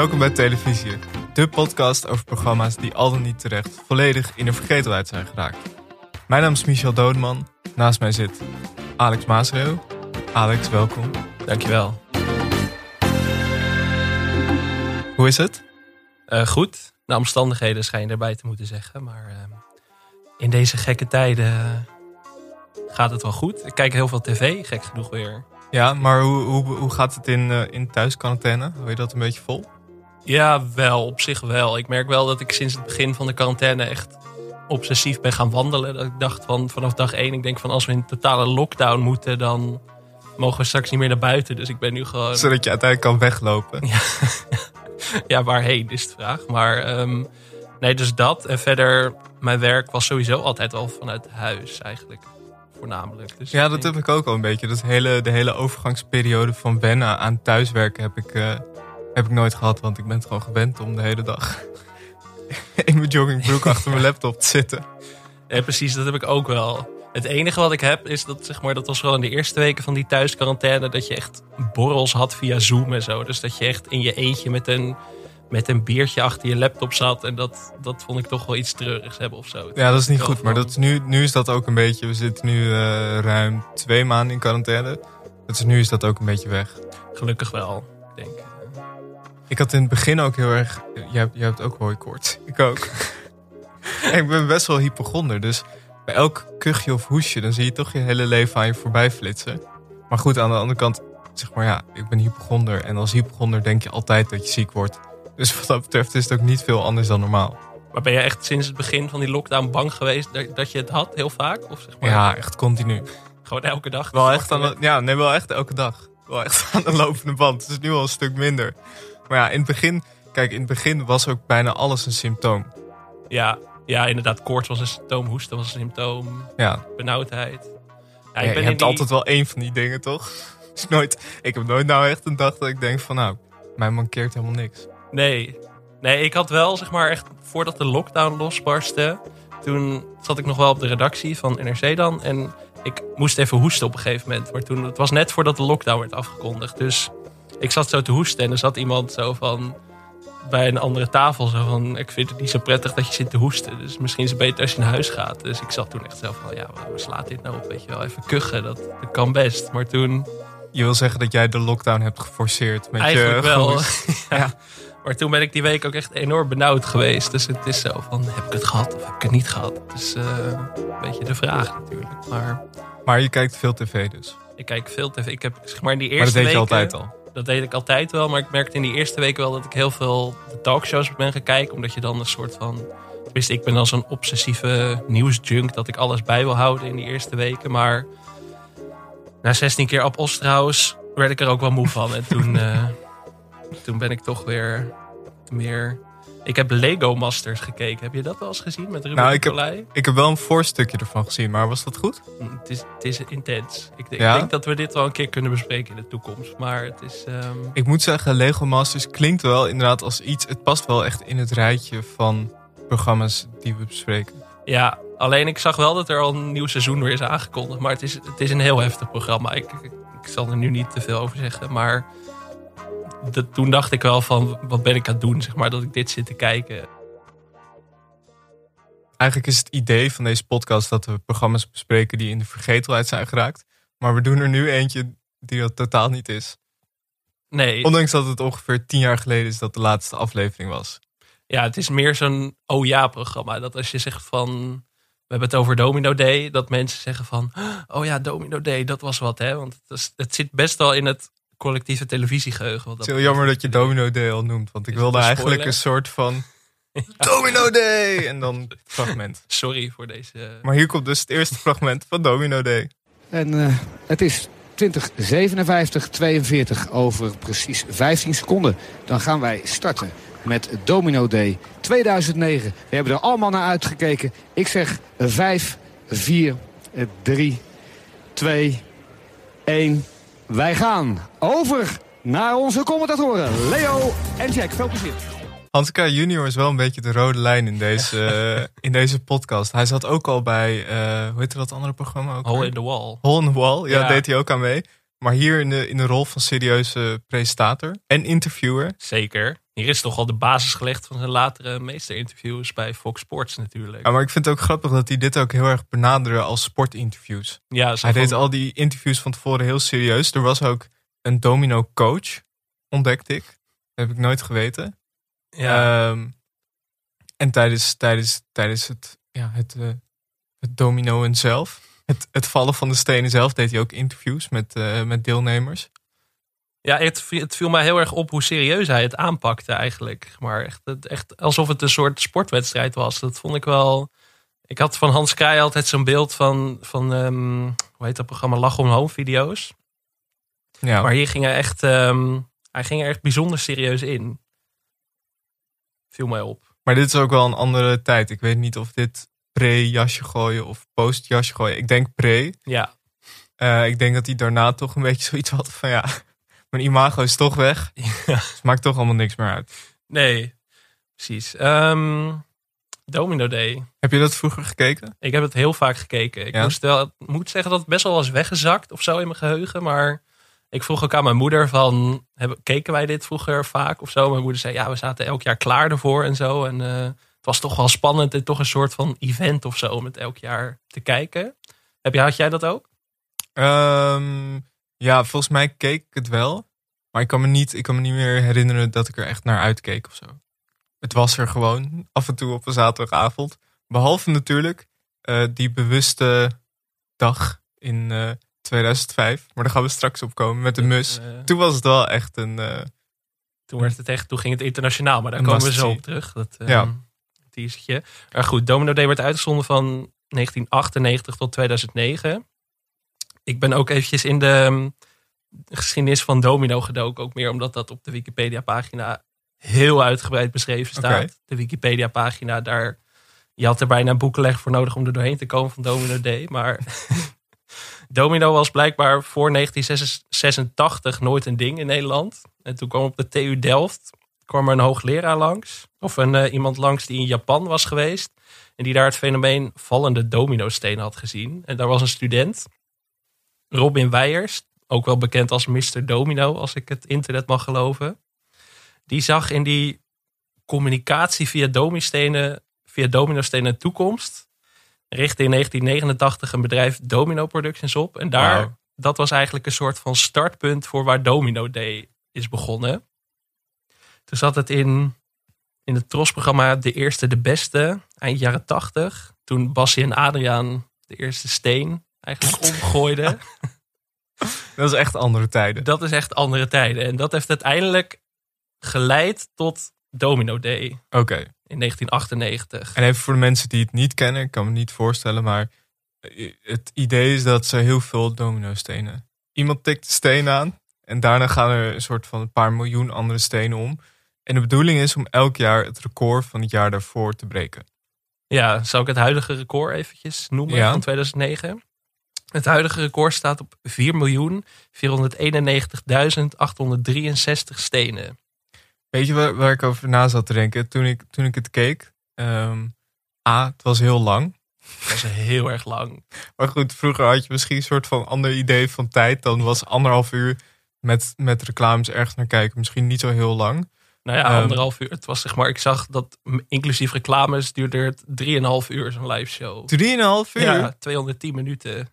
welkom bij Televisie. De podcast over programma's die al dan niet terecht volledig in de vergetelheid zijn geraakt. Mijn naam is Michel Dodeman. Naast mij zit Alex Maasreel. Alex, welkom. Dankjewel. Hoe is het? Uh, goed. De omstandigheden schijn je erbij te moeten zeggen. Maar uh, in deze gekke tijden gaat het wel goed. Ik kijk heel veel tv, gek genoeg weer. Ja, maar hoe, hoe, hoe gaat het in, uh, in thuisquarantaine? Hou je dat een beetje vol? Ja, wel. Op zich wel. Ik merk wel dat ik sinds het begin van de quarantaine echt obsessief ben gaan wandelen. Dat ik dacht van vanaf dag één, ik denk van als we in totale lockdown moeten, dan mogen we straks niet meer naar buiten. Dus ik ben nu gewoon... Zodat je uiteindelijk kan weglopen. Ja, ja waarheen is de vraag. Maar um, nee, dus dat. En verder, mijn werk was sowieso altijd al vanuit huis eigenlijk. Voornamelijk. Dus ja, dat heb ik ook al een beetje. Dat hele, de hele overgangsperiode van wennen aan thuiswerken heb ik, uh, heb ik nooit gehad. Want ik ben het gewoon gewend om de hele dag in mijn joggingbroek achter mijn laptop te zitten. Ja, precies, dat heb ik ook wel. Het enige wat ik heb is dat, zeg maar, dat was wel in de eerste weken van die thuisquarantaine, dat je echt borrels had via Zoom en zo. Dus dat je echt in je eentje met een, met een biertje achter je laptop zat. En dat, dat vond ik toch wel iets treurigs hebben of zo. Ja, dat is niet goed. Maar dat is nu, nu is dat ook een beetje. We zitten nu uh, ruim twee maanden in quarantaine. Dus nu is dat ook een beetje weg. Gelukkig wel, denk ik. Ik had in het begin ook heel erg. Jij, jij hebt ook hooikoorts. Ik ook. ik ben best wel hypochonder. Dus bij elk kuchje of hoesje, dan zie je toch je hele leven aan je voorbij flitsen. Maar goed, aan de andere kant, zeg maar ja, ik ben hypochonder. En als hypochonder denk je altijd dat je ziek wordt. Dus wat dat betreft is het ook niet veel anders dan normaal. Maar ben je echt sinds het begin van die lockdown bang geweest dat, dat je het had, heel vaak? Of zeg maar, ja, echt continu. Gewoon elke dag? Wel echt aan de, ja, nee, wel echt elke dag. Wel echt aan de lopende band. Het is nu al een stuk minder. Maar ja, in het begin, kijk, in het begin was ook bijna alles een symptoom. Ja, ja inderdaad. Koorts was een symptoom, hoesten was een symptoom, ja. benauwdheid. Ja, ik ben je hebt die... altijd wel één van die dingen, toch? Is nooit, ik heb nooit nou echt een dag dat ik denk van, nou, mij mankeert helemaal niks. Nee, nee, ik had wel, zeg maar, echt voordat de lockdown losbarstte, toen zat ik nog wel op de redactie van NRC dan. En ik moest even hoesten op een gegeven moment. Maar toen, het was net voordat de lockdown werd afgekondigd. Dus ik zat zo te hoesten en er zat iemand zo van bij een andere tafel zo van ik vind het niet zo prettig dat je zit te hoesten. Dus misschien is het beter als je naar huis gaat. Dus ik zat toen echt zo van ja, waar slaat dit nou op? Weet je wel, even kuchen, dat, dat kan best. Maar toen... Je wil zeggen dat jij de lockdown hebt geforceerd met Eigenlijk je wel. ja. Maar toen ben ik die week ook echt enorm benauwd geweest. Dus het is zo van, heb ik het gehad of heb ik het niet gehad? Dus uh, een beetje de vraag natuurlijk. Maar, maar je kijkt veel tv dus? Ik kijk veel tv. Ik heb zeg maar in die eerste Maar dat deed weken, je altijd al? Dat deed ik altijd wel, maar ik merkte in die eerste weken wel dat ik heel veel de talkshows ben gaan kijken. Omdat je dan een soort van. Wist, ik ben dan zo'n obsessieve nieuwsjunk dat ik alles bij wil houden in die eerste weken. Maar na 16 keer Ab Ostrauss werd ik er ook wel moe van. En toen, uh, toen ben ik toch weer meer. Ik heb Lego Masters gekeken. Heb je dat wel eens gezien met Ruben nou, ik heb, ik heb wel een voorstukje ervan gezien, maar was dat goed? Het is, het is intens. Ik, ja? ik, denk dat we dit wel een keer kunnen bespreken in de toekomst. Maar het is. Um... Ik moet zeggen, Lego Masters klinkt wel inderdaad als iets. Het past wel echt in het rijtje van programma's die we bespreken. Ja, alleen ik zag wel dat er al een nieuw seizoen weer is aangekondigd. Maar het is, het is een heel heftig programma. Ik, ik, ik zal er nu niet te veel over zeggen. Maar dat, toen dacht ik wel van, wat ben ik aan het doen, zeg maar, dat ik dit zit te kijken. Eigenlijk is het idee van deze podcast dat we programma's bespreken die in de vergetelheid zijn geraakt. Maar we doen er nu eentje die dat totaal niet is. Nee. Ondanks dat het ongeveer tien jaar geleden is dat de laatste aflevering was. Ja, het is meer zo'n oh ja programma. Dat als je zegt van, we hebben het over Domino Day. Dat mensen zeggen van, oh ja, Domino Day, dat was wat hè. Want het, is, het zit best wel in het collectieve televisiegeheugen. Het is heel jammer dat je Domino Day al noemt. Want ik wilde eigenlijk een soort van... Domino Day! En dan fragment. Sorry voor deze... Maar hier komt dus het eerste fragment van Domino Day. En uh, het is 2057, 42 over precies 15 seconden. Dan gaan wij starten met Domino Day 2009. We hebben er allemaal naar uitgekeken. Ik zeg 5, 4, 3, 2, 1... Wij gaan over naar onze commentatoren Leo en Jack. Veel plezier. Hanska junior is wel een beetje de rode lijn in deze, in deze podcast. Hij zat ook al bij, uh, hoe heet dat andere programma? Ook Hole in the Wall. Hole in the Wall, ja, ja, deed hij ook aan mee. Maar hier in de, in de rol van serieuze presentator en interviewer. Zeker, hier is toch al de basis gelegd van zijn latere meesterinterviews bij Fox Sports natuurlijk. Ja, maar ik vind het ook grappig dat hij dit ook heel erg benaderde als sportinterviews. Ja, Hij van- deed al die interviews van tevoren heel serieus. Er was ook een domino coach, ontdekte ik. Dat heb ik nooit geweten. ja, Ehm, en tijdens, tijdens, tijdens het, ja, het, eh, het domino zelf, het, het vallen van de stenen zelf, deed hij ook interviews met, eh, met deelnemers. Ja het, viel- het viel mij heel erg op hoe serieus hij het aanpakte eigenlijk. Maar echt, echt alsof het een soort sportwedstrijd was. Dat vond ik wel... Ik had van Hans Kraaij altijd zo'n beeld van, van ehm, hoe heet dat programma, Lach om Home video's. Ja, Maar hier ging hij echt, ehm, hij ging er echt bijzonder serieus in. Viel mij op. maar dit is ook wel een andere tijd. Ik weet niet of dit pre-jasje gooien of post-jasje gooien. Ik denk pre. Ja, Eh, ik denk dat hij daarna toch een beetje zoiets had van ja, mijn imago is toch weg. Ja. Dus het maakt toch allemaal niks meer uit. nee, precies. Ehm, Domino Day. Heb je dat vroeger gekeken? Ik heb het heel vaak gekeken. Ik Ja? moest wel, moet zeggen dat het best wel was weggezakt of zo in mijn geheugen. Maar ik vroeg ook aan mijn moeder van, hebben, keken wij dit vroeger vaak of zo? Mijn moeder zei, ja, we zaten elk jaar klaar ervoor en zo. En eh, het was toch wel spannend en toch een soort van event of zo om het elk jaar te kijken. Heb je, had jij dat ook? Ehm, ja, volgens mij keek ik het wel. Maar ik kan, me niet, ik kan me niet meer herinneren dat ik er echt naar uitkeek of zo. Het was er gewoon af en toe op een zaterdagavond. Behalve natuurlijk eh, die bewuste dag in eh, 2005. Maar daar gaan we straks op komen met de mus. Eh, Toen was het wel echt een... eh, Toen, werd het echt, toen ging het internationaal, maar daar komen we zo op terug. Dat Ja. ja. teasertje. Maar goed, Domino Day werd uitgezonden van 1998 tot 2009. Ik ben ook eventjes in de um, geschiedenis van Domino gedoken. Ook meer omdat dat op de Wikipedia-pagina heel uitgebreid beschreven staat. De Wikipedia-pagina, daar... Je had er bijna een boekenleg voor nodig om er doorheen te komen van Domino Day. Maar Domino was blijkbaar voor 1986 nooit een ding in Nederland. En toen kwam op de TU Delft kwam er een hoogleraar langs. Of een, eh, iemand langs die in Japan was geweest. En die daar het fenomeen vallende dominostenen had gezien. En daar was een student, Robin Weijers. Ook wel bekend als Mr. Domino, als ik het internet mag geloven. Die zag in die communicatie via domistenen, via dominostenen toekomst. Richtte in 1989 een bedrijf Domino Productions op. En daar, dat was eigenlijk een soort van startpunt voor waar Domino Day is begonnen. Toen zat het in, in het trosprogramma De Eerste de Beste, eind jaren 80. Toen Bassie en Adriaan de eerste steen eigenlijk omgooiden. dat is echt andere tijden. dat is echt andere tijden. En dat heeft uiteindelijk geleid tot Domino Day Oké. in 1998. En even voor de mensen die het niet kennen, ik kan me niet voorstellen, maar het idee is dat ze heel veel domino stenen. Iemand tikt de steen aan en daarna gaan er een soort van een paar miljoen andere stenen om. En de bedoeling is om elk jaar het record van het jaar daarvoor te breken. Ja, zou ik het huidige record eventjes noemen Ja. van 2009? Het huidige record staat op 4.491.863 stenen. Weet je waar, waar ik over na zat te denken toen ik, toen ik het keek? Ehm, A, het was heel lang. Dat is heel erg lang. Maar goed, vroeger had je misschien een soort van ander idee van tijd. Dan was anderhalf uur met, met reclames ergens naar kijken misschien niet zo heel lang. Nou ja, Ehm. anderhalf uur. Het was zeg maar, ik zag dat inclusief reclames duurde het 3,5 uur zo'n live show. Drieënhalf uur? Ja, 210 minuten.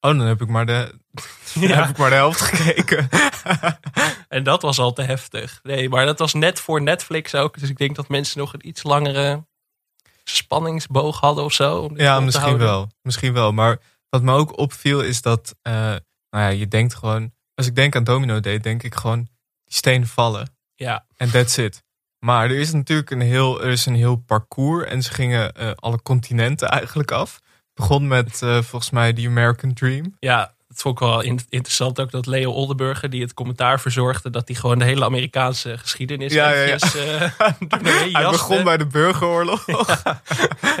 Oh, dan heb ik maar de, dan heb Ja, ik maar de helft gekeken. en dat was al te heftig. Nee, maar dat was net voor Netflix ook. Dus ik denk dat mensen nog een iets langere spanningsboog hadden of zo. ja, misschien wel. Misschien wel. Maar wat me ook opviel is dat, eh, nou ja, je denkt gewoon, als ik denk aan Domino Day, denk ik gewoon, die stenen vallen. Ja, En that's it. Maar er is natuurlijk een heel, er is een heel parcours en ze gingen eh, alle continenten eigenlijk af. Begon met eh, volgens mij The American Dream. ja, het vond ik wel in- interessant ook dat Leo Oldenburger, die het commentaar verzorgde, dat hij gewoon de hele Amerikaanse geschiedenis Ja, ja, eh, Hij begon bij de burgeroorlog.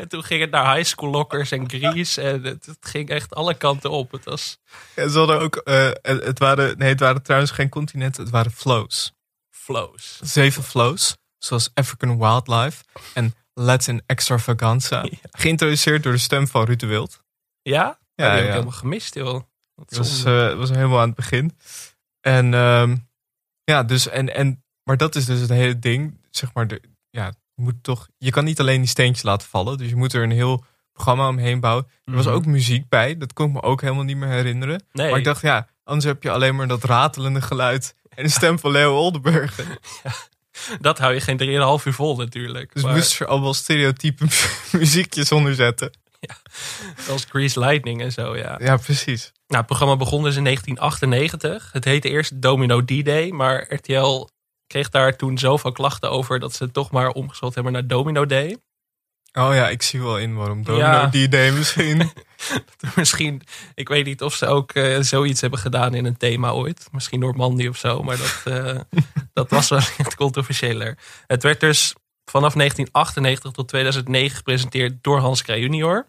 En toen ging het naar high school lockers en Grease. En het, het ging echt alle kanten op. Het was En ze hadden ook, eh, het, het waren, nee, het waren trouwens geen continenten, het waren flows. flows. Zeven flows, zoals African Wildlife en Latin Extravaganza. Ja. Geïntroduceerd door de stem van Ruud de Wild. Ja? Ja, die heb ik ja. helemaal gemist, joh. Dat was, eh, was helemaal aan het begin. En ehm, ja, dus en, en Maar dat is dus het hele ding. Zeg maar, de, ja, je moet toch, je kan niet alleen die steentjes laten vallen. Dus je moet er een heel programma omheen bouwen. Er was Mhm. ook muziek bij. Dat kon ik me ook helemaal niet meer herinneren. Nee, Maar ik dacht, ja, anders heb je alleen maar dat ratelende geluid. En de stem van Leo Oldenburg. dat hou je geen 3,5 uur vol natuurlijk. Dus maar, moest er allemaal stereotype muziekjes onder zetten. Als Grease Lightning en zo, ja. Ja, precies. Nou, het programma begon dus in 1998. Het heette eerst Domino D-Day, maar RTL kreeg daar toen zoveel klachten over dat ze het toch maar omgeschot hebben naar Domino Day. Oh ja, ik zie wel in waarom Domino Ja. die idee misschien. Misschien, ik weet niet of ze ook eh, zoiets hebben gedaan in een thema ooit. Misschien Normandy of zo, maar dat, eh, dat was wel echt controversiëler. Het werd dus vanaf 1998 tot 2009 gepresenteerd door Hans Kraaij junior.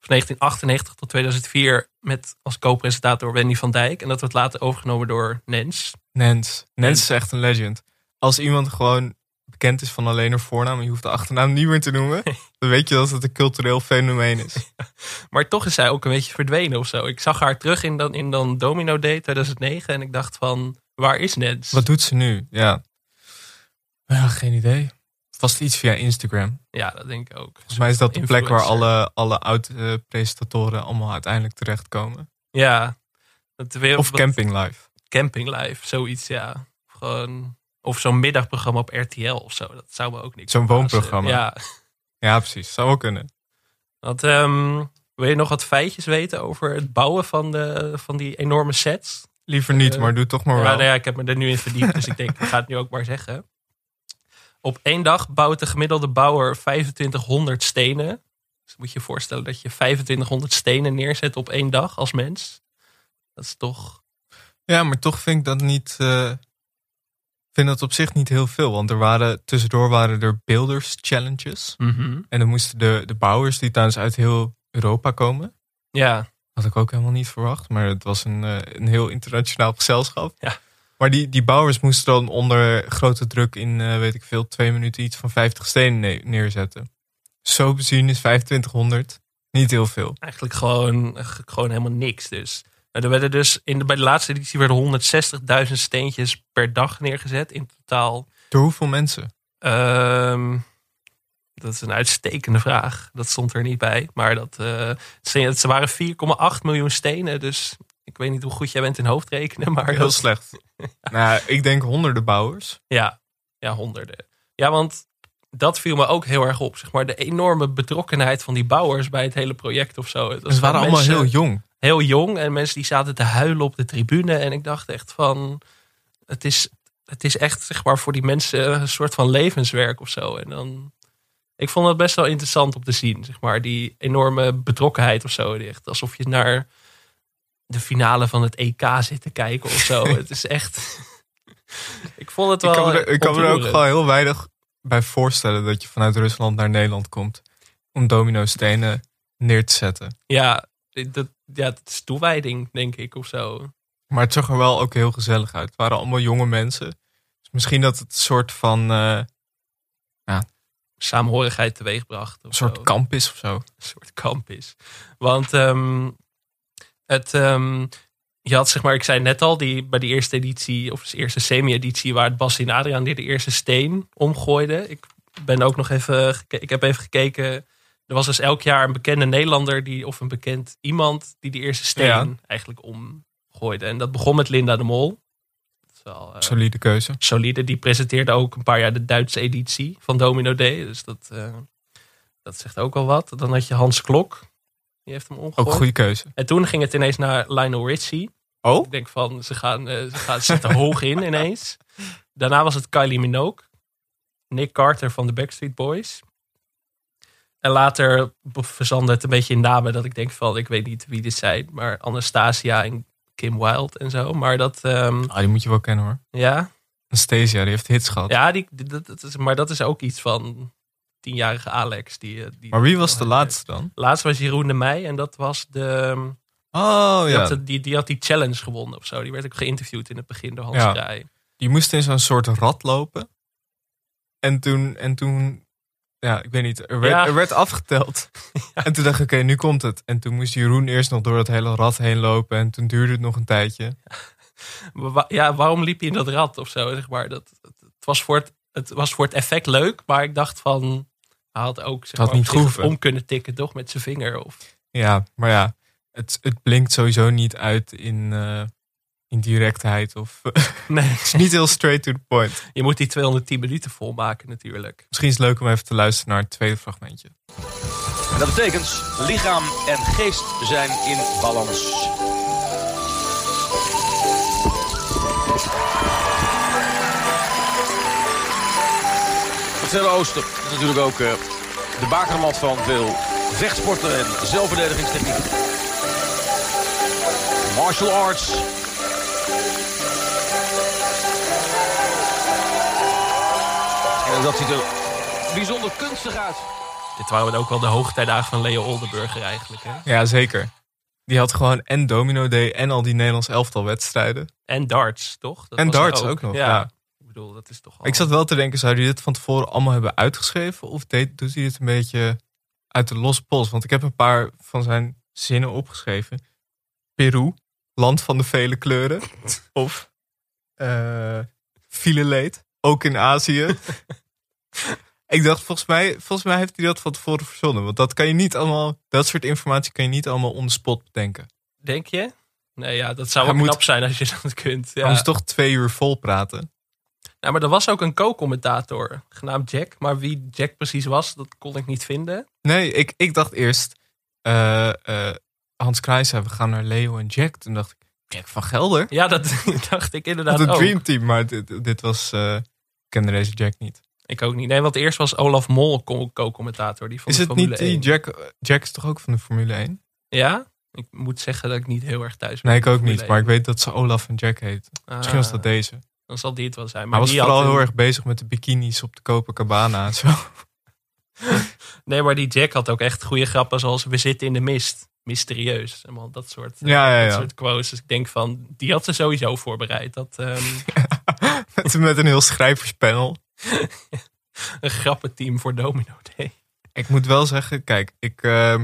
Van 1998 tot 2004 met als co-presentator Wendy van Dijk. En dat werd later overgenomen door Nens. Nens. Nens is echt een legend. Als iemand gewoon bekend is van alleen haar voornaam je hoeft de achternaam niet meer te noemen, dan weet je dat het een cultureel fenomeen is. Maar toch is zij ook een beetje verdwenen of zo. Ik zag haar terug in dan, in dan Domino Day 2009 en ik dacht van, waar is Nens? Wat doet ze nu? Ja. Ja, geen idee. Vast iets via Instagram. Ja, dat denk ik ook. Volgens mij is dat de plek waar alle, alle oud-presentatoren allemaal uiteindelijk terechtkomen. Ja. Het weer, Of Camping Live. Camping Live, zoiets, ja. Gewoon, of zo'n middagprogramma op RTL of zo. Dat zou me ook niks Zo'n woonprogramma. Ja. Ja, precies. Zou wel kunnen. Want, ehm, wil je nog wat feitjes weten over het bouwen van, de, van die enorme sets? Liever niet, Eh, maar doe toch maar Ja, wel. nou ja, ik heb me er nu in verdiept, dus ik denk, ik ga het nu ook maar zeggen. Op één dag bouwt de gemiddelde bouwer 2500 stenen. Dus moet je je voorstellen dat je 2500 stenen neerzet op één dag als mens. Dat is toch... Ja, maar toch vind ik dat niet. eh, vind dat op zich niet heel veel. Want er waren tussendoor waren er builders challenges. En dan moesten de, de bouwers die trouwens uit heel Europa komen. Ja, Had ik ook helemaal niet verwacht. Maar het was een, eh, een heel internationaal gezelschap. Ja. Maar die, die bouwers moesten dan onder grote druk in, eh, weet ik veel, twee minuten iets van 50 stenen ne- neerzetten. Zo bezien is 2500 niet heel veel. eigenlijk gewoon, gewoon helemaal niks dus. Er werden dus in de, bij de laatste editie werden 160.000 steentjes per dag neergezet. In totaal Door hoeveel mensen? Ehm, dat is een uitstekende vraag. Dat stond er niet bij. Maar dat, ze ze waren 4,8 miljoen stenen. Dus ik weet niet hoe goed jij bent in hoofdrekenen. Maar Heel dat- slecht. nou, ik denk honderden bouwers. Ja, ja, honderden. Ja, want dat viel me ook heel erg op. Zeg maar, de enorme betrokkenheid van die bouwers bij het hele project of zo. Het Ze waren allemaal heel jong. Heel jong en mensen die zaten te huilen op de tribune. En ik dacht echt van, het is, het is echt zeg maar voor die mensen een soort van levenswerk of zo. En dan, ik vond het best wel interessant om te zien, zeg maar, die enorme betrokkenheid of zo. Echt alsof je naar de finale van het EK zit te kijken of zo. het is echt, ik vond het wel Ik kan, me er, ik kan me er ook gewoon heel weinig bij voorstellen dat je vanuit Rusland naar Nederland komt. Om domino stenen neer te zetten. Ja, dat, ja, dat is toewijding, denk ik, of zo. Maar het zag er wel ook heel gezellig uit. Het waren allemaal jonge mensen. Dus misschien dat het een soort van eh, Saamhorigheid teweegbracht. Een soort zo. kamp is of zo. een soort kamp is. Want ehm, het, ehm, je had zeg maar, ik zei net al, die, bij die eerste editie, of de eerste semi-editie, waar het Bas en Adriaan die de eerste steen omgooiden. Ik ben ook nog even, ik heb even gekeken. Er was dus elk jaar een bekende Nederlander die, of een bekend iemand die die eerste steen Ja. eigenlijk omgooide. En dat begon met Linda de Mol. Dat is wel, eh, Solide keuze. solide. Die presenteerde ook een paar jaar de Duitse editie van Domino Day. Dus dat, eh, dat zegt ook al wat. Dan had je Hans Klok. Die heeft hem Ook omgegooid. goede keuze. En toen ging het ineens naar Lionel Richie. Oh? Ik denk van, ze gaan, eh, ze gaan zitten hoog in ineens. Daarna was het Kylie Minogue. Nick Carter van de Backstreet Boys. En later verzandde het een beetje in namen dat ik denk van, ik weet niet wie dit zijn. Maar Anastasia en Kim Wilde en zo. Maar dat, ehm, Ah, die moet je wel kennen hoor. ja, Anastasia, die heeft hits gehad. ja, die, dat, dat is, maar dat is ook iets van tienjarige Alex. Die, eh, die, Maar wie was de laatste dan? Laatst was Jeroen de Meij en dat was de... Oh Die, ja. had, die, die had die challenge gewonnen of zo. Die werd ook geïnterviewd in het begin door Hans Ja. Die moest in zo'n soort rad lopen. En toen, en toen ja, ik weet niet, er werd, Ja. er werd afgeteld. En toen dacht ik, oké, nu komt het. En toen moest Jeroen eerst nog door dat hele rad heen lopen. En toen duurde het nog een tijdje. Ja, waarom liep je in dat rad of zo? Zeg maar. dat, het, was voor het, het was voor het effect leuk, maar ik dacht van. Hij had ook zeg Had maar, niet gehoeven. om kunnen tikken, toch? Met zijn vinger. Of, Ja, maar ja, het, het blinkt sowieso niet uit in, eh, in directheid. Of, het nee, is niet heel straight to the point. je moet die 210 minuten volmaken, natuurlijk. Misschien is het leuk om even te luisteren naar het tweede fragmentje. En dat betekent lichaam en geest zijn in balans. Het Verre Oosten is natuurlijk ook eh, de bakermat van veel vechtsporten en zelfverdedigingstechnieken. Martial arts. En dat ziet er bijzonder kunstig uit. Dit waren ook wel de hoogtijdagen van Leo Oldenburger eigenlijk. Hè? Ja, zeker. Die had gewoon en Domino Day en al die Nederlands elftal wedstrijden. En darts, toch? Dat En was darts ook nog, ja. Ik bedoel, dat is toch al... Ik zat wel te denken, zou hij dit van tevoren allemaal hebben uitgeschreven? Of deed, doet hij dit een beetje uit de losse pols? Want ik heb een paar van zijn zinnen opgeschreven. Peru, land van de vele kleuren. of eh fileleed, ook in Azië. ik dacht, volgens mij, volgens mij heeft hij dat van tevoren verzonnen. Want dat kan je niet allemaal, dat soort informatie kan je niet allemaal on the spot bedenken. Denk je? Nee, ja, dat zou wel moet- knap zijn als je dat kunt. Ja. Moest toch twee uur vol praten. Nou, maar er was ook een co-commentator genaamd Jack. Maar wie Jack precies was, dat kon ik niet vinden. Nee, ik, ik dacht eerst, eh, eh, Hans Kruijs zei, we gaan naar Leo en Jack. Toen dacht ik, Jack van Gelder? Ja, dat dacht ik inderdaad het. Dream Team, maar dit, dit was, eh, ik kende deze Jack niet. Ik ook niet. Nee, want eerst was Olaf Mol co- co-commentator. Die van Is de het Formule niet die 1. Jack, Jack is toch ook van de Formule 1? Ja? Ik moet zeggen dat ik niet heel erg thuis ben. Nee, ik ook niet, maar ik 1. weet dat ze Olaf en Jack heet. Misschien was dat Ah, deze. Dan zal die het wel zijn. Maar Hij was die vooral een- heel erg bezig met de bikinis op de Copacabana en zo. Nee, maar die Jack had ook echt goede grappen zoals we zitten in de mist. Mysterieus. Allemaal dat soort, Ja, ja, dat soort quotes. Dus ik denk van, die had ze sowieso voorbereid. Dat ehm, met, met een heel schrijverspanel. een grappenteam voor Domino Day. Ik moet wel zeggen, kijk, ik, eh,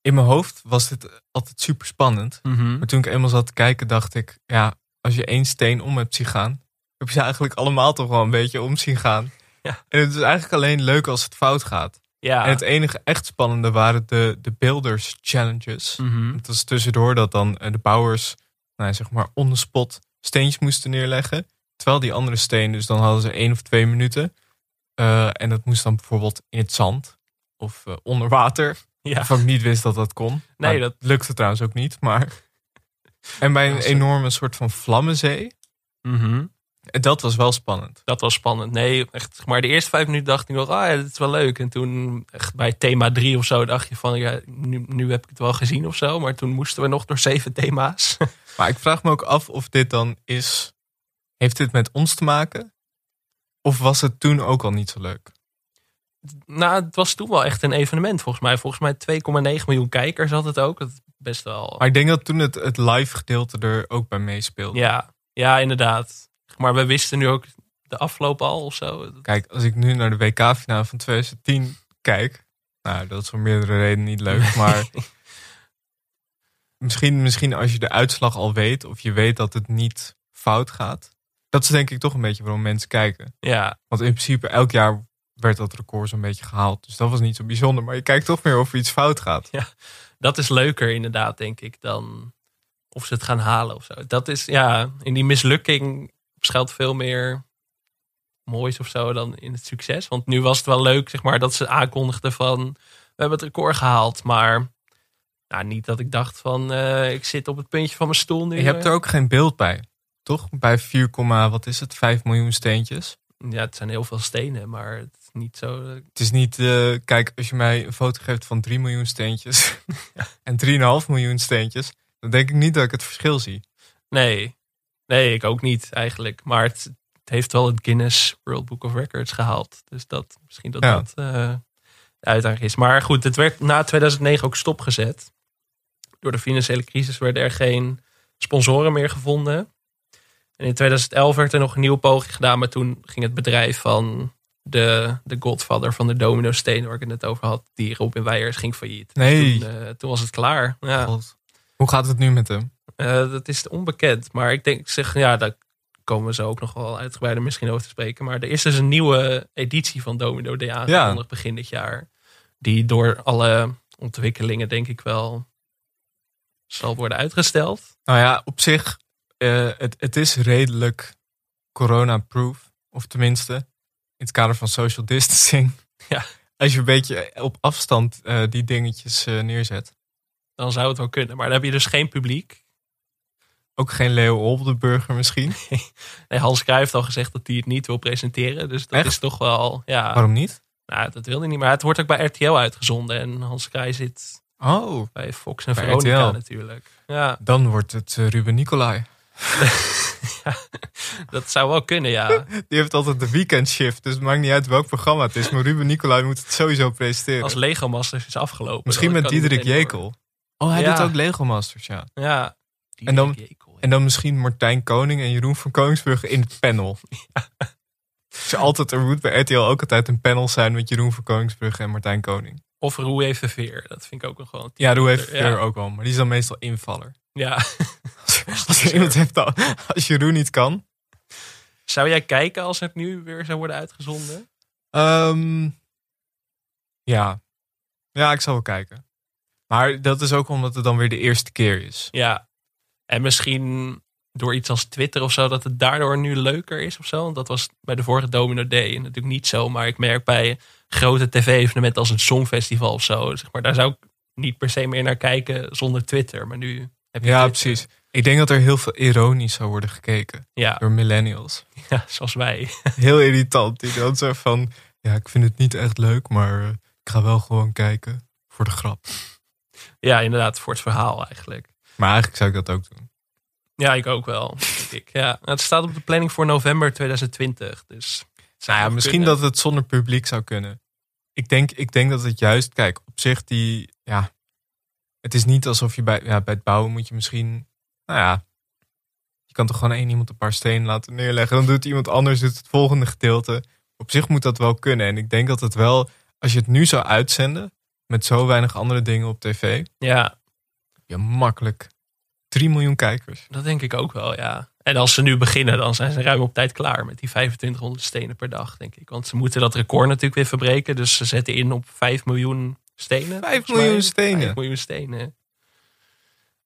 in mijn hoofd was dit altijd super spannend. Maar toen ik eenmaal zat te kijken, dacht ik, ja, als je één steen om hebt zien gaan, heb je ze eigenlijk allemaal toch wel een beetje om zien gaan. Ja. En het is eigenlijk alleen leuk als het fout gaat. Ja. En het enige echt spannende waren de, de builders challenges. Mhm. Het was tussendoor dat dan eh, de bouwers, nou, zeg maar, on the spot steentjes moesten neerleggen. Terwijl die andere steen, dus dan hadden ze één of twee minuten. Eh, en dat moest dan bijvoorbeeld in het zand of eh, onder water. Ja. Ik niet wist dat dat kon. Nee, Maar dat- lukte trouwens ook niet. Maar... En bij een Dat enorme soort van vlammenzee. Mhm. En dat was wel spannend. Dat was spannend. Nee, echt, maar de eerste vijf minuten dacht ik nog, ah ja, dit is wel leuk. En toen echt bij thema drie of zo dacht je van, ja, nu, nu heb ik het wel gezien of zo. Maar toen moesten we nog door zeven thema's. Maar ik vraag me ook af of dit dan is... Heeft dit met ons te maken? Of was het toen ook al niet zo leuk? nou, het was toen wel echt een evenement volgens mij. Volgens mij 2,9 miljoen kijkers had het ook. Dat is best wel... Maar ik denk dat toen het, het live gedeelte er ook bij meespeelde. Ja, ja, inderdaad. Maar we wisten nu ook de afloop al of zo. Kijk, als ik nu naar de WK-finale van 2010 kijk... Nou, dat is om meerdere redenen niet leuk. Maar misschien, misschien als je de uitslag al weet... of je weet dat het niet fout gaat... Dat is denk ik toch een beetje waarom mensen kijken. Ja, Want in principe elk jaar werd dat record zo'n beetje gehaald. Dus dat was niet zo bijzonder. Maar je kijkt toch meer of er iets fout gaat. dat is leuker inderdaad, denk ik, dan of ze het gaan halen of zo. Dat is, ja, in die mislukking schuilt veel meer moois of zo dan in het succes. Want nu was het wel leuk, zeg maar, dat ze aankondigden van... we hebben het record gehaald, maar... Nou, niet dat ik dacht van, eh, ik zit op het puntje van mijn stoel nu. Je hebt er ook geen beeld bij. Toch? Bij 4, wat is het? 5 miljoen steentjes. Ja, het zijn heel veel stenen, maar het is niet zo... Het is niet, eh, kijk, als je mij een foto geeft van 3 miljoen steentjes en 3,5 miljoen steentjes, dan denk ik niet dat ik het verschil zie. Nee, nee, ik ook niet eigenlijk. Maar het, het heeft wel het Guinness World Book of Records gehaald. Dus dat, misschien dat Ja. dat eh, de uitdaging is. Maar goed, het werd na 2009 ook stopgezet. Door de financiële crisis werden er geen sponsoren meer gevonden. En in 2011 werd er nog een nieuwe poging gedaan. Maar toen ging het bedrijf van de, de godfather van de domino steen waar ik het net over had. Die Robin Weijers ging failliet. Nee. Toen, eh, toen was het klaar. Ja. God. Hoe gaat het nu met hem? Eh, dat is onbekend. Maar ik denk, zeg, ja, daar komen we zo ook nog wel uitgebreider misschien over te spreken. Maar er is dus een nieuwe editie van Domino Day aangekondigd begin dit jaar. Die door alle ontwikkelingen denk ik wel zal worden uitgesteld. Nou ja, op zich, eh, het, het is redelijk corona-proof. Of tenminste, in het kader van social distancing. Ja. Als je een beetje op afstand eh, die dingetjes eh, neerzet. Dan zou het wel kunnen. Maar dan heb je dus geen publiek. Ook geen Leo Oldenburger misschien. Nee, Hans Cruijff heeft al gezegd dat hij het niet wil presenteren. Dus dat Echt? is toch wel, ja. Waarom niet? Nou, dat wil hij niet. Maar het wordt ook bij RTL uitgezonden. En Hans Cruijff zit Oh, bij Fox en Bij Veronica RTL. natuurlijk. Ja, dan wordt het Ruben Nicolai. dat zou wel kunnen, ja. Die heeft altijd de weekendshift. Dus het maakt niet uit welk programma het is. Maar Ruben Nicolai moet het sowieso presenteren. Als Lego Masters is afgelopen. Misschien met Diederik Jekel. Oh, hij Ja. doet ook Lego Masters, ja. Ja. En dan- Jekel, ja. En dan misschien Martijn Koning en Jeroen van Koningsbrugge in het panel. Dus altijd, er moet bij RTL ook altijd een panel zijn met Jeroen van Koningsbrugge en Martijn Koning. Of Roe Veer. Dat vind ik ook nog gewoon. Ja, doe heeft Ja. ook wel, maar die is dan meestal invaller. Ja. Als je iemand als Jeroen niet kan. Zou jij kijken als het nu weer zou worden uitgezonden? Ehm, ja. ja, ik zal wel kijken. Maar dat is ook omdat het dan weer de eerste keer is. Ja. En misschien door iets als Twitter of zo, dat het daardoor nu leuker is of zo. Want dat was bij de vorige Domino Day natuurlijk niet zo. Maar ik merk bij grote tv-evenementen als een songfestival of zo. Zeg maar, daar zou ik niet per se meer naar kijken zonder Twitter. Maar nu heb je Ja, Twitter. precies. Ik denk dat er heel veel ironisch zou worden gekeken Ja, door millennials. ja, zoals wij. Heel irritant. Die dan zo van, ja, ik vind het niet echt leuk, maar eh, ik ga wel gewoon kijken voor de grap. Ja, inderdaad, voor het verhaal eigenlijk. Maar eigenlijk zou ik dat ook doen. Ja, ik ook wel. denk ik. Ja, het staat op de planning voor november 2020. Dus Nou ja, misschien kunnen. dat het zonder publiek zou kunnen. Ik denk, ik denk dat het juist, kijk, op zich die, ja, het is niet alsof je bij, ja, bij het bouwen moet je misschien, nou ja, je kan toch gewoon één iemand een paar stenen laten neerleggen. Dan doet iemand anders doet het volgende gedeelte. Op zich moet dat wel kunnen. En ik denk dat het wel, als je het nu zou uitzenden, met zo weinig andere dingen op tv, Ja, je makkelijk 3 miljoen kijkers. dat denk ik ook wel, ja. En als ze nu beginnen, dan zijn ze ruim op tijd klaar met die 2500 stenen per dag, denk ik. Want ze moeten dat record natuurlijk weer verbreken. Dus ze zetten in op 5 miljoen stenen. 5 volgens miljoen stenen. 5 miljoen stenen.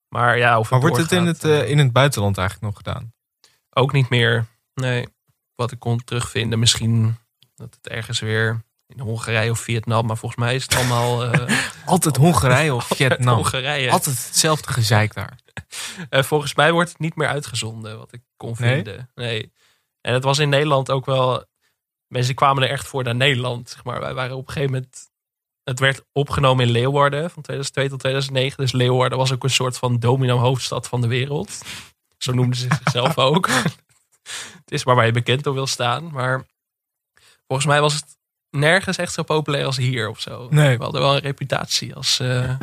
Maar ja, of Maar wordt het in het, eh, eh, in het buitenland eigenlijk nog gedaan? Ook niet meer. Nee, wat ik kon terugvinden. Misschien dat het ergens weer in Hongarije of Vietnam. Maar volgens mij is het allemaal eh, Altijd Hongarije of Vietnam. Hongarije. Altijd hetzelfde gezeik daar. Eh, volgens mij wordt het niet meer uitgezonden, wat ik kon Nee? vinden. Nee. En het was in Nederland ook wel... Mensen kwamen er echt voor naar Nederland. Zeg maar. Wij waren op een gegeven moment... Het werd opgenomen in Leeuwarden van 2002 tot 2009. Dus Leeuwarden was ook een soort van domino hoofdstad van de wereld. Zo noemden ze zichzelf ook. het is waar je bekend door wil staan. Maar volgens mij was het nergens echt zo populair als hier of zo. Nee. We hadden wel een reputatie als, eh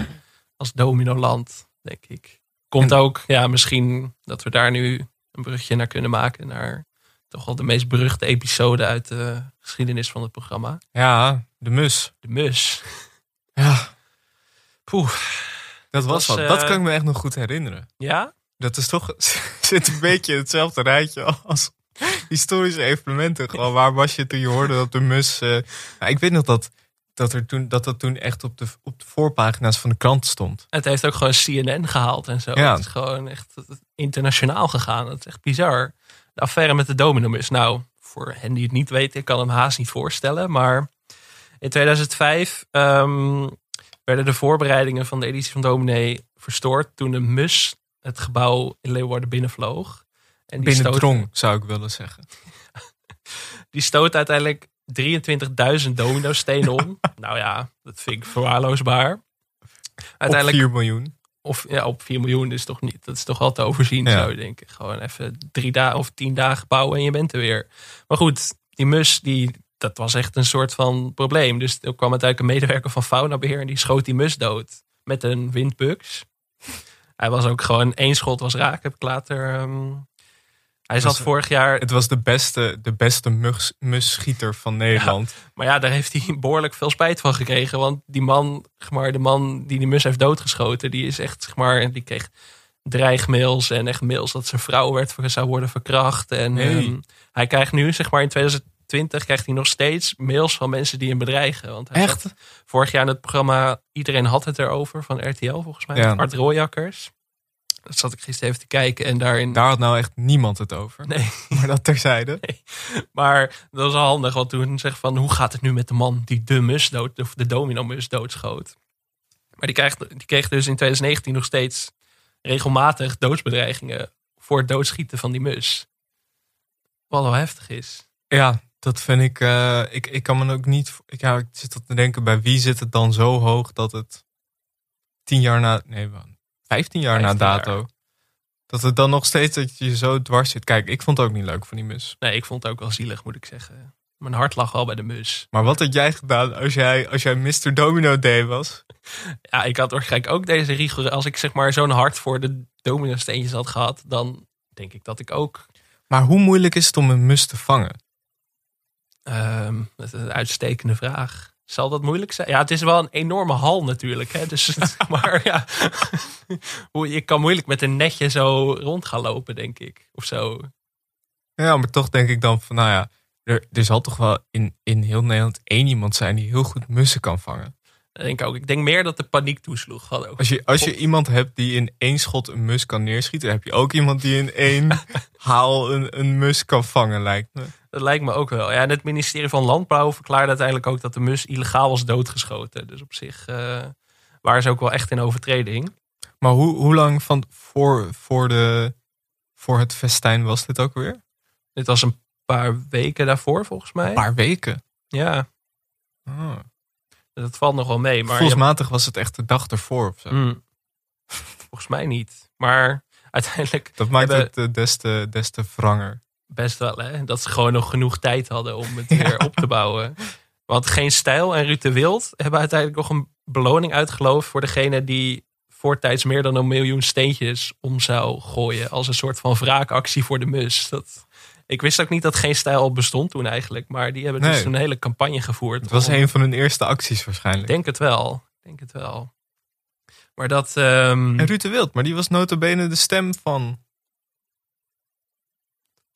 als domino-land, denk ik. Komt ook, ja, misschien dat we daar nu een brugje naar kunnen maken. Naar toch wel de meest beruchte episode uit de geschiedenis van het programma. Ja, de mus. De mus. Ja, Poeh. dat was wat. Dat eh, kan ik me echt nog goed herinneren. Ja? Dat is toch, zit een beetje hetzelfde rijtje als historische evenementen. Gewoon, waar was je toen je hoorde dat de mus... eh, nou, ik weet nog dat dat, er toen, dat dat toen echt op de, op de voorpagina's van de krant stond. Het heeft ook gewoon CNN gehaald en zo. Ja. Het is gewoon echt internationaal gegaan. Het is echt bizar. De affaire met de dominomus. Nou, voor hen die het niet weten, ik kan hem haast niet voorstellen. Maar in 2005 ehm, werden de voorbereidingen van de editie van Dominee verstoord. Toen een mus het gebouw in Leeuwarden binnenvloog. En die stoot, Binnendrong, zou ik willen zeggen. die stoot uiteindelijk 23.000 domino-stenen om. nou ja, dat vind ik verwaarloosbaar. Uiteindelijk... Op 4 miljoen. Of ja, op 4 miljoen is toch niet. Dat is toch wel te overzien, Ja. zou je denken. Gewoon even drie dagen of tien dagen bouwen en je bent er weer. Maar goed, die mus, die, dat was echt een soort van probleem. Dus er kwam uiteindelijk een medewerker van Faunabeheer en die schoot die mus dood. Met een windbuks. Hij was ook gewoon één schot was raak. Heb ik later. ehm, hij zat Was- vorig jaar. Het was de beste, de beste mus, musschieter van Nederland. Maar ja, daar heeft hij behoorlijk veel spijt van gekregen. Want die man, zeg maar, de man die die mus heeft doodgeschoten, die is echt, zeg maar, die kreeg dreigmails en echt mails dat zijn vrouw werd, zou worden verkracht. En Nee. ehm, hij krijgt nu, zeg maar in 2020, krijgt hij nog steeds mails van mensen die hem bedreigen. Want hij Echt? zat vorig jaar in het programma Iedereen had het erover van RTL volgens mij. Ja. Art Rooijakkers. Dat zat ik gisteren even te kijken en daarin... Daar had nou echt niemand het over. Nee, Maar dat terzijde. maar dat was handig, want toen zeg van hoe gaat het nu met de man die de mus dood, of de domino mus doodschoot. Maar die, krijgt, die kreeg dus in 2019 nog steeds regelmatig doodsbedreigingen voor het doodschieten van die mus. Wat wel heftig is. Ja, dat vind ik, eh, ik. Ik kan me ook niet. Ik, ja, ik zit tot te denken, bij wie zit het dan zo hoog dat het tien jaar na. Nee, wel, vijftien jaar 15 na jaar. dato. Dat het dan nog steeds dat je zo dwars zit. Kijk, ik vond het ook niet leuk van die mus. Nee, ik vond het ook wel zielig, moet ik zeggen. Mijn hart lag wel bij de mus. Maar wat had jij gedaan als jij, als jij Mr. Domino Day was? Ja, ik had waarschijnlijk ook deze rigor. Als ik zeg maar zo'n hart voor de domino steentjes had gehad, dan denk ik dat ik ook Maar hoe moeilijk is het om een mus te vangen? Ehm, dat is een uitstekende vraag. Zal dat moeilijk zijn? Ja, het is wel een enorme hal natuurlijk. Hè? Dus, maar ja, je kan moeilijk met een netje zo rond gaan lopen, denk ik. Of zo. Ja, maar toch denk ik dan van, nou ja, er, er zal toch wel in, in heel Nederland één iemand zijn die heel goed mussen kan vangen. Dat denk ik ook. Ik denk meer dat de paniek toesloeg. Had ook. Als je, als je iemand hebt die in één schot een mus kan neerschieten, dan heb je ook iemand die in één haal een, een mus kan vangen, lijkt me. Dat lijkt me ook wel. Ja, en het ministerie van Landbouw verklaarde uiteindelijk ook dat de mus illegaal was doodgeschoten. Dus op zich eh, waren ze ook wel echt in overtreding. Maar hoe, hoe lang van voor, voor, de, voor het festijn was dit ook weer? Dit was een paar weken daarvoor, volgens mij. Een paar weken. Ja, Ah. dat valt nog wel mee. Maar Volksmatig was het echt de dag ervoor of zo. Hmm. Volgens mij niet. Maar uiteindelijk Dat maakt hebben het eh, des te, des te wranger. Best wel hè, dat ze gewoon nog genoeg tijd hadden om het weer op te bouwen. Want Geen Stijl en Ruud de Wild hebben uiteindelijk nog een beloning uitgeloofd voor degene die voortijds meer dan een miljoen steentjes om zou gooien. Als een soort van wraakactie voor de mus. Dat, ik wist ook niet dat Geen Stijl al bestond toen eigenlijk. Maar die hebben dus Nee. een hele campagne gevoerd. Het was om- een van hun eerste acties waarschijnlijk. denk het wel. Denk het wel. Maar dat... ehm, En Ruud de Wild, maar die was notabene de stem van...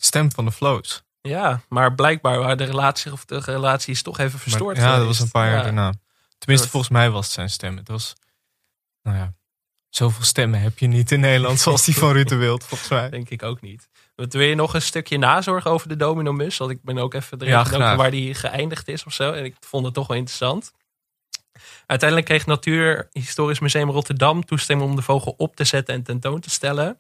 Stem van de Flows. Ja, maar blijkbaar waren de relatie, of de relatie is toch even Maar- verstoord. ja, dat was een paar jaar Ja. daarna. Tenminste, volgens mij was het zijn stem. Het was, nou ja, zoveel stemmen heb je niet in Nederland zoals die van Ruud de Wild, volgens mij. Denk ik ook niet. Wil je nog een stukje nazorg over de Domino Mus? Want ik ben ook even erin Ja, waar die geëindigd is of zo. En ik vond het toch wel interessant. Uiteindelijk kreeg Natuurhistorisch Museum Rotterdam toestemming om de vogel op te zetten en tentoon te stellen.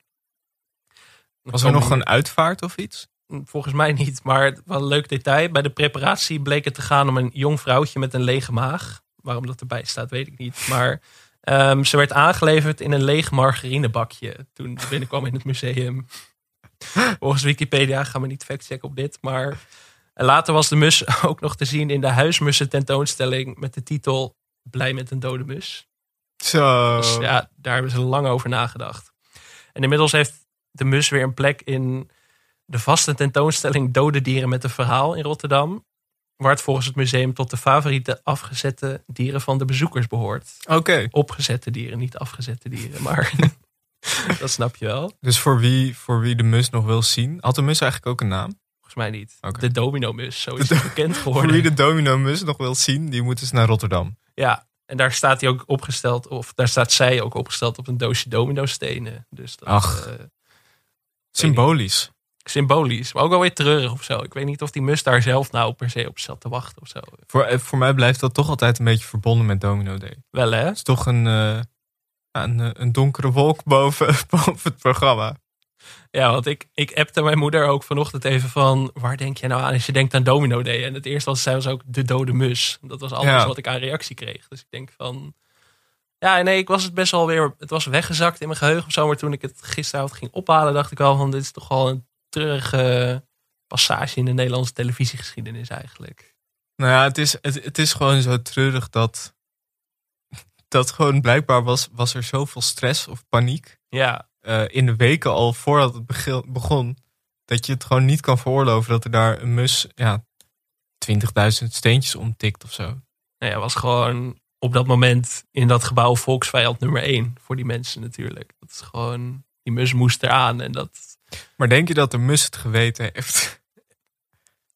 Was er nog een uitvaart of iets? Volgens mij niet, maar wel een leuk detail. Bij de preparatie bleek het te gaan om een jong vrouwtje met een lege maag. Waarom dat erbij staat, weet ik niet. Maar ehm, ze werd aangeleverd in een leeg margarinebakje toen ze binnenkwam in het museum. Volgens Wikipedia gaan we niet factchecken op dit. Maar later was de mus ook nog te zien in de huismussen tentoonstelling met de titel Blij met een dode mus. Zo. Dus ja, daar hebben ze lang over nagedacht. En inmiddels heeft de mus weer een plek in de vaste tentoonstelling Dode Dieren met een Verhaal in Rotterdam. Waar het volgens het museum tot de favoriete afgezette dieren van de bezoekers behoort. Oké. Opgezette dieren, niet afgezette dieren, maar dat snap je wel. Dus voor wie, voor wie de mus nog wil zien, had de mus eigenlijk ook een naam? Volgens mij niet. Oké. De domino-mus, zo is De het bekend Voor geworden. wie de domino mus nog wil zien, die moet eens naar Rotterdam. Ja, en daar staat hij ook opgesteld, of daar staat zij ook opgesteld op een doosje domino-stenen. Dus dat, Ach. eh, Symbolisch. symbolisch, maar ook wel weer treurig of zo. Ik weet niet of die mus daar zelf nou per se op zat te wachten of zo. Voor, eh, voor mij blijft dat toch altijd een beetje verbonden met Domino Day. Wel hè? Het is toch een, eh, een, eh, een donkere wolk boven, boven het programma. Ja, want ik, ik appte mijn moeder ook vanochtend even van... waar denk je nou aan als je denkt aan Domino Day? En het eerste ze zei was ook de dode mus. Dat was alles Ja. wat ik aan reactie kreeg. Dus ik denk van... Ja, nee, ik was het best wel weer... Het was weggezakt in mijn geheugen of zo. Maar toen ik het gisteravond ging ophalen, dacht ik al van... dit is toch wel een treurige passage in de Nederlandse televisiegeschiedenis eigenlijk. Nou ja, het is, het, het is gewoon zo treurig dat. Dat gewoon blijkbaar was, was er zoveel stress of paniek. Ja, eh, in de weken al voordat het begon. Dat je het gewoon niet kan veroorloven dat er daar een mus. Ja, 20.000 steentjes omtikt of zo. nou ja, was gewoon op dat moment in dat gebouw volksvijand nummer één. Voor die mensen natuurlijk. Dat is gewoon... die mus moest eraan. En dat, Maar denk je dat de mus het geweten heeft?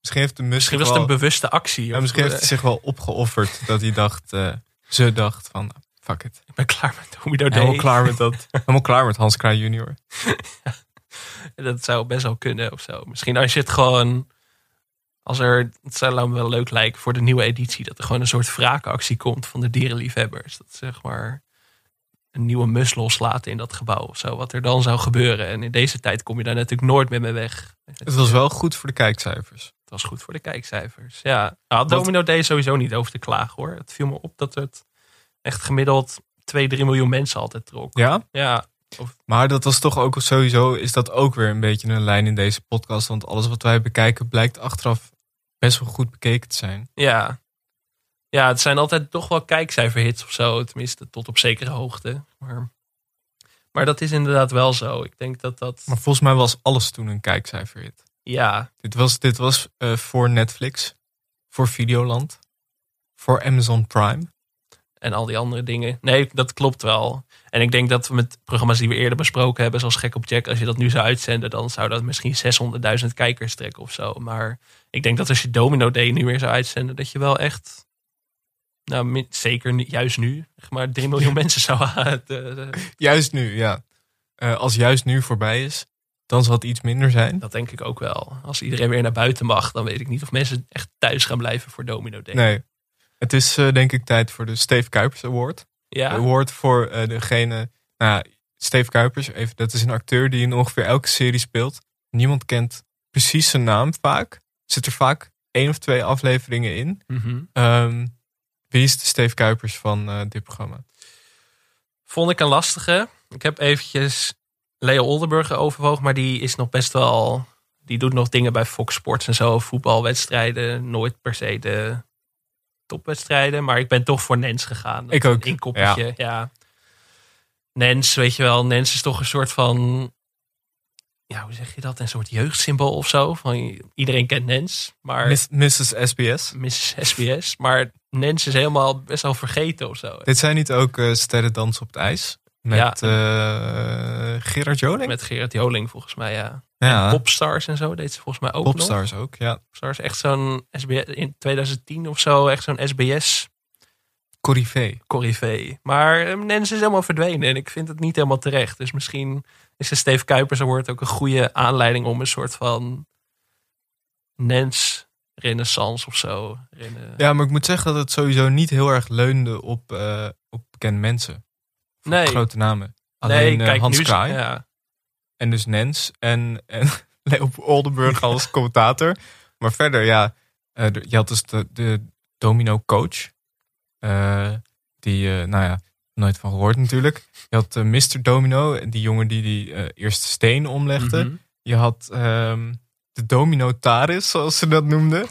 Misschien heeft de mus misschien was het wel, een bewuste actie. ja, misschien heeft hij zich wel opgeofferd. dat hij dacht, eh, ze dacht van, nou, fuck it. ik ben klaar met Domino Day. Helemaal klaar met dat. Helemaal klaar met Hans Kraaij junior. Dat zou best wel kunnen of zo. Misschien als je het gewoon. Als er. Het zou me wel leuk lijken voor de nieuwe editie. Dat er gewoon een soort wraakactie komt van de dierenliefhebbers. Dat ze, zeg maar. Een nieuwe mus loslaten in dat gebouw of zo. Wat er dan zou gebeuren. En in deze tijd kom je daar natuurlijk nooit meer mee weg. Het was wel goed voor de kijkcijfers. Het was goed voor de kijkcijfers. Ja, nou, Domino Day sowieso niet over te klagen hoor. Het viel me op dat het echt gemiddeld 2, 3 miljoen mensen altijd trok. Ja? Ja, Maar dat was toch ook sowieso, is dat ook weer een beetje een lijn in deze podcast. Want alles wat wij bekijken blijkt achteraf best wel goed bekeken te zijn. Ja. Ja, het zijn altijd toch wel kijkcijferhits of zo. Tenminste, tot op zekere hoogte. Maar, maar dat is inderdaad wel zo. Ik denk dat dat... Maar volgens mij was alles toen een kijkcijferhit. Ja, Dit was, dit was eh, voor Netflix, voor Videoland, voor Amazon Prime. en al die andere dingen. Nee, dat klopt wel. En ik denk dat we met programma's die we eerder besproken hebben... zoals Gek op Jack, als je dat nu zou uitzenden... dan zou dat misschien 600.000 kijkers trekken of zo. Maar ik denk dat als je Domino Day nu weer zou uitzenden... dat je wel echt... Nou, zeker nu- juist nu, zeg maar 3 miljoen mensen zou... de- de- Juist nu, ja. Eh, als juist nu voorbij is, dan zal het iets minder zijn. Dat denk ik ook wel. Als iedereen weer naar buiten mag, dan weet ik niet of mensen echt thuis gaan blijven voor Domino Day. Nee. Het is eh, denk ik tijd voor de Steve Kuipers Award. Ja, De award voor eh, degene... Nou, Steve Kuipers, even, dat is een acteur die in ongeveer elke serie speelt. Niemand kent precies zijn naam vaak. Zit er vaak één of twee afleveringen in. Ehm, wie is de Steve Kuipers van eh, dit programma? vond ik een lastige. Ik heb eventjes Leo Oldenburger overwogen, maar die is nog best wel... Die doet nog dingen bij Fox Sports en zo, voetbalwedstrijden. Nooit per se de topwedstrijden, maar ik ben toch voor Nens gegaan. Ik ook, In koppeltje, ja. Nens, weet je wel, Nens is toch een soort van... Ja, hoe zeg je dat? Een soort jeugdsymbool of zo. Van, iedereen kent Nens, maar... Miss- Mrs. SBS. Mrs. SBS. Maar Nens is helemaal best wel vergeten of zo. Dit zijn niet ook eh Sterren Dansen op het IJs? Met eh, Gerard Joling? Met Gerard Joling volgens mij, ja. ja, Popstars en zo deed ze volgens mij ook nog. Popstars ook, ja. Popstars, echt zo'n SBS... In 2010 of zo, echt zo'n SBS Corrivé. corrivee. Maar eh, Nens is helemaal verdwenen en ik vind het niet helemaal terecht. Dus misschien is de Steve Kuipers Award ook een goede aanleiding om een soort van Nens renaissance of zo. Ja, maar ik moet zeggen dat het sowieso niet heel erg leunde op, eh, op bekende mensen. Nee. op grote namen. nee, Alleen eh, kijk, Hans Kraai Ja. en dus Nens en, en Leo Oldenburg als commentator. Maar verder, ja, eh, je had dus de, de domino coach. Eh, die, eh, nou ja, nooit van gehoord natuurlijk. Je had eh, Mr. Domino, die jongen die die eh, eerste steen omlegde. Mhm. Je had ehm, de dominotaris, zoals ze dat noemden.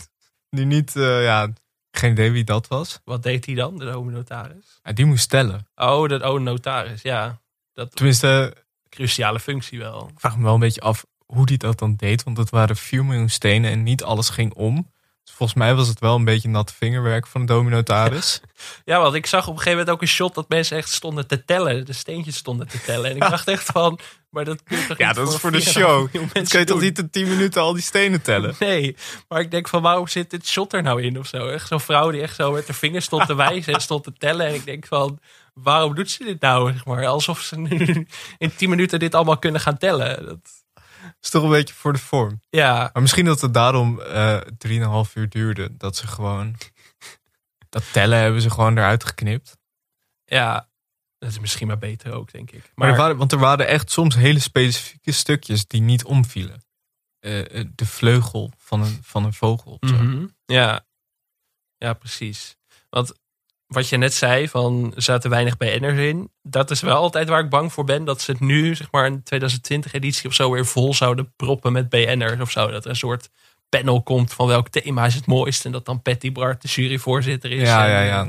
Die niet, eh, ja, geen idee wie dat was. Wat deed hij dan, de notaris? Ja, die moest tellen. Oh, dat oh, notaris, ja. Dat Tenminste, cruciale functie wel. ik vraag me wel een beetje af hoe die dat dan deed. Want het waren 4 miljoen stenen en niet alles ging om. Volgens mij was het wel een beetje nat vingerwerk van de dominotaris. Ja, want ik zag op een gegeven moment ook een shot dat mensen echt stonden te tellen. De steentjes stonden te tellen. En ik dacht echt van, maar dat kun je toch ja, niet dat is voor de 4,5 show. mensen kan je toch niet in 10 minuten al die stenen tellen? Nee, maar ik denk van waarom zit dit shot er nou in of zo? Echt zo'n vrouw die echt zo met haar vingers stond te wijzen en stond te tellen. En ik denk van, waarom doet ze dit nou? Zeg maar? Alsof ze nu in 10 minuten dit allemaal kunnen gaan tellen. Dat, is toch een beetje voor de vorm. ja, Maar misschien dat het daarom eh 3,5 uur duurde. Dat ze gewoon... Dat tellen hebben ze gewoon eruit geknipt. ja, dat is misschien maar beter ook, denk ik. Maar Maar, er waren, want er waren echt soms hele specifieke stukjes die niet omvielen. Eh, eh, de vleugel van een, van een vogel. Mhm. ja. ja, precies. Want wat je net zei, van er zaten weinig BN'ers in. Dat is wel altijd waar ik bang voor ben. Dat ze het nu, zeg maar, een 2020 editie of zo weer vol zouden proppen met BN'ers of zo. Dat er een soort panel komt van welk thema is het mooist. En dat dan Patty Bart de juryvoorzitter is. Ja, En, ja, ja.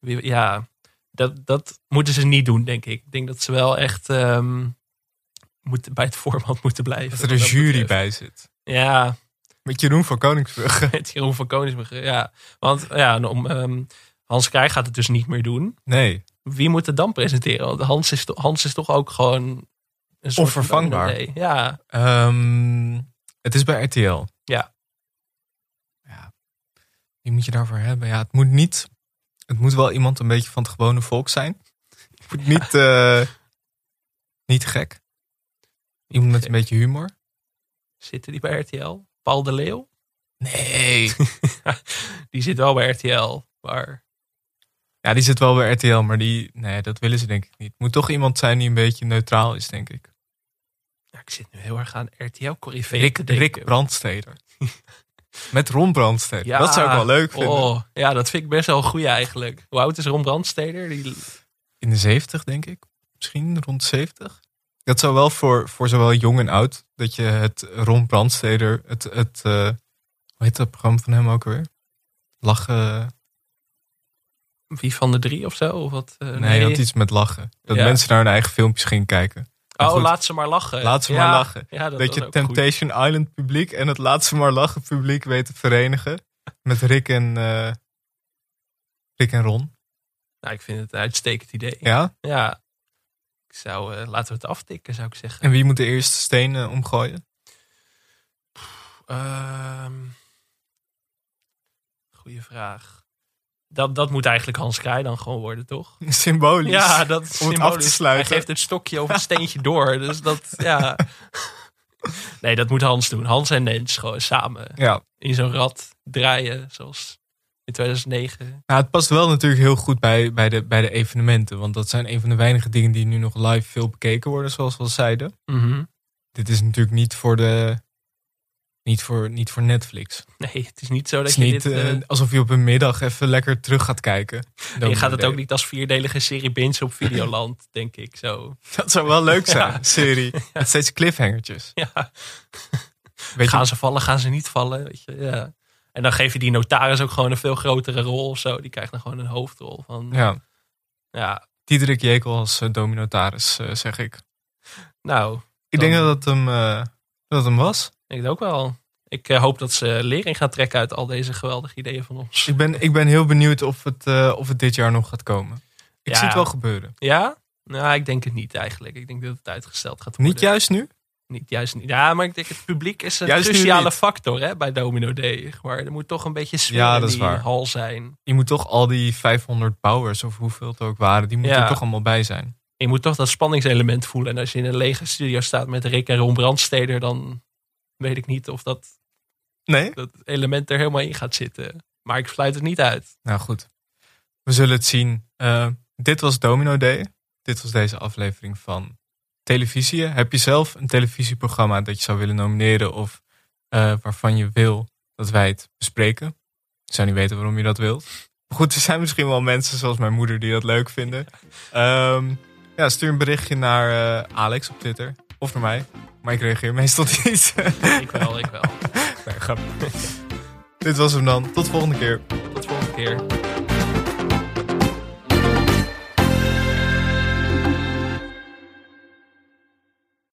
eh, ja, dat, dat moeten ze niet doen, denk ik. Ik denk dat ze wel echt ehm, moeten, bij het format moeten blijven. Dat er een dat jury betreft. bij zit. Ja, Met Jeroen van Koningsbrugge. met Jeroen van Koningsbrugge. Ja, want ja, om, ehm, Hans Krij gaat het dus niet meer doen. Nee. Wie moet het dan presenteren? Want Hans is, Hans is toch ook gewoon een soort van Onvervangbaar. Ja, Ehm, het is bij RTL. Ja. ja. Wie moet je daarvoor hebben? Ja, het moet niet. Het moet wel iemand een beetje van het gewone volk zijn. Het moet niet, eh, niet gek. Iemand met een beetje humor. zitten die bij RTL? Paul de Leeuw? Nee. Die zit wel bij RTL. Maar Ja, die zit wel bij RTL, maar die. Nee, dat willen ze denk ik niet. Moet toch iemand zijn die een beetje neutraal is, denk ik. ja, ik zit nu heel erg aan RTL Corrivé Rick. Rick Brandsteder. Met Ron Brandsteder. Ja. Dat zou ik wel leuk vinden. Oh, ja, dat vind ik best wel een goeie eigenlijk. Hoe oud is Ron Brandsteder? Die... In de 70, denk ik. Misschien rond 70. Dat zou wel voor, voor zowel jong en oud. Dat je het Ron Brandsteder. Het, het, eh, hoe heet dat programma van hem ook alweer? Lachen. Wie van de drie of zo? Of wat? Eh, Nee, had iets met lachen. Dat Ja. mensen naar hun eigen filmpjes gingen kijken. Maar Oh, goed, laat ze maar lachen. Laat ze Ja, maar lachen. Ja, dat, dat je goed. Temptation Island publiek en het Laat ze maar lachen publiek weet te verenigen. Met Rick en, eh, Rick en Ron. Nou, ik vind het een uitstekend idee. Ja? Ja. Ik zou, eh, laten we het aftikken, zou ik zeggen. En wie moet de eerste steen eh, omgooien? Ehm goeie vraag. Dat, dat moet eigenlijk Hans Kraaij dan gewoon worden, toch? Symbolisch. Ja, dat is Om het af te sluiten. Hij geeft het stokje of het steentje door. Dus dat, ja. Nee, dat moet Hans doen. Hans en Nens gewoon samen Ja. in zo'n rad draaien, zoals in 2009. Nou, het past wel natuurlijk heel goed bij, bij, de, bij de evenementen. Want dat zijn een van de weinige dingen die nu nog live veel bekeken worden, zoals we al zeiden. Mhm. Dit is natuurlijk niet voor de. Niet voor, niet voor Netflix. Nee, het is niet zo Het dat is je niet dit... eh, eh, alsof je op een middag even lekker terug gaat kijken. je gaat het ook niet als vierdelige serie binge op Videoland, denk ik zo. Dat zou wel leuk zijn, Ja. serie. Met steeds cliffhangertjes. Ja. Weet gaan je, ze vallen, gaan ze niet vallen? Weet je? Ja. En dan geef je die notaris ook gewoon een veel grotere rol of zo. Die krijgt dan gewoon een hoofdrol. Van, ja. ja, Diederik Jekel als uh, dominotaris, uh, zeg ik. Nou, Ik dan- denk dat het hem, dat het hem was. Ik denk ook wel. Ik uh, hoop dat ze lering gaan trekken uit al deze geweldige ideeën van ons. Ik ben, ik ben heel benieuwd of het, uh, of het dit jaar nog gaat komen. Ik Ja. zie het wel gebeuren. Ja? Nou, ik denk het niet eigenlijk. Ik denk dat het uitgesteld gaat worden. Niet juist nu? Niet juist niet. Ja, maar ik denk het publiek is een Juist cruciale factor hè, bij Domino Day. Maar er moet toch een beetje sfeer Ja, in dat is die waar. hal zijn. Je moet toch al die 500 bouwers, of hoeveel het ook waren, die moeten Ja. er toch allemaal bij zijn. Je moet toch dat spanningselement voelen. En als je in een lege studio staat met Rick en Ron Brandsteder, dan weet ik niet of dat, Nee? dat element er helemaal in gaat zitten. Maar ik sluit het niet uit. Nou goed, we zullen het zien. Eh, dit was Domino Day. Dit was deze aflevering van televisie. Heb je zelf een televisieprogramma dat je zou willen nomineren of eh, waarvan je wil dat wij het bespreken? Ik zou niet weten waarom je dat wilt. Maar goed, er zijn misschien wel mensen zoals mijn moeder die dat leuk vinden. Ehm, ja, stuur een berichtje naar eh, Alex op Twitter of naar mij. Maar ik reageer meestal niet. Ik wel, ik wel. nee, grap. Dit was hem dan. Tot de volgende keer. Tot de volgende keer.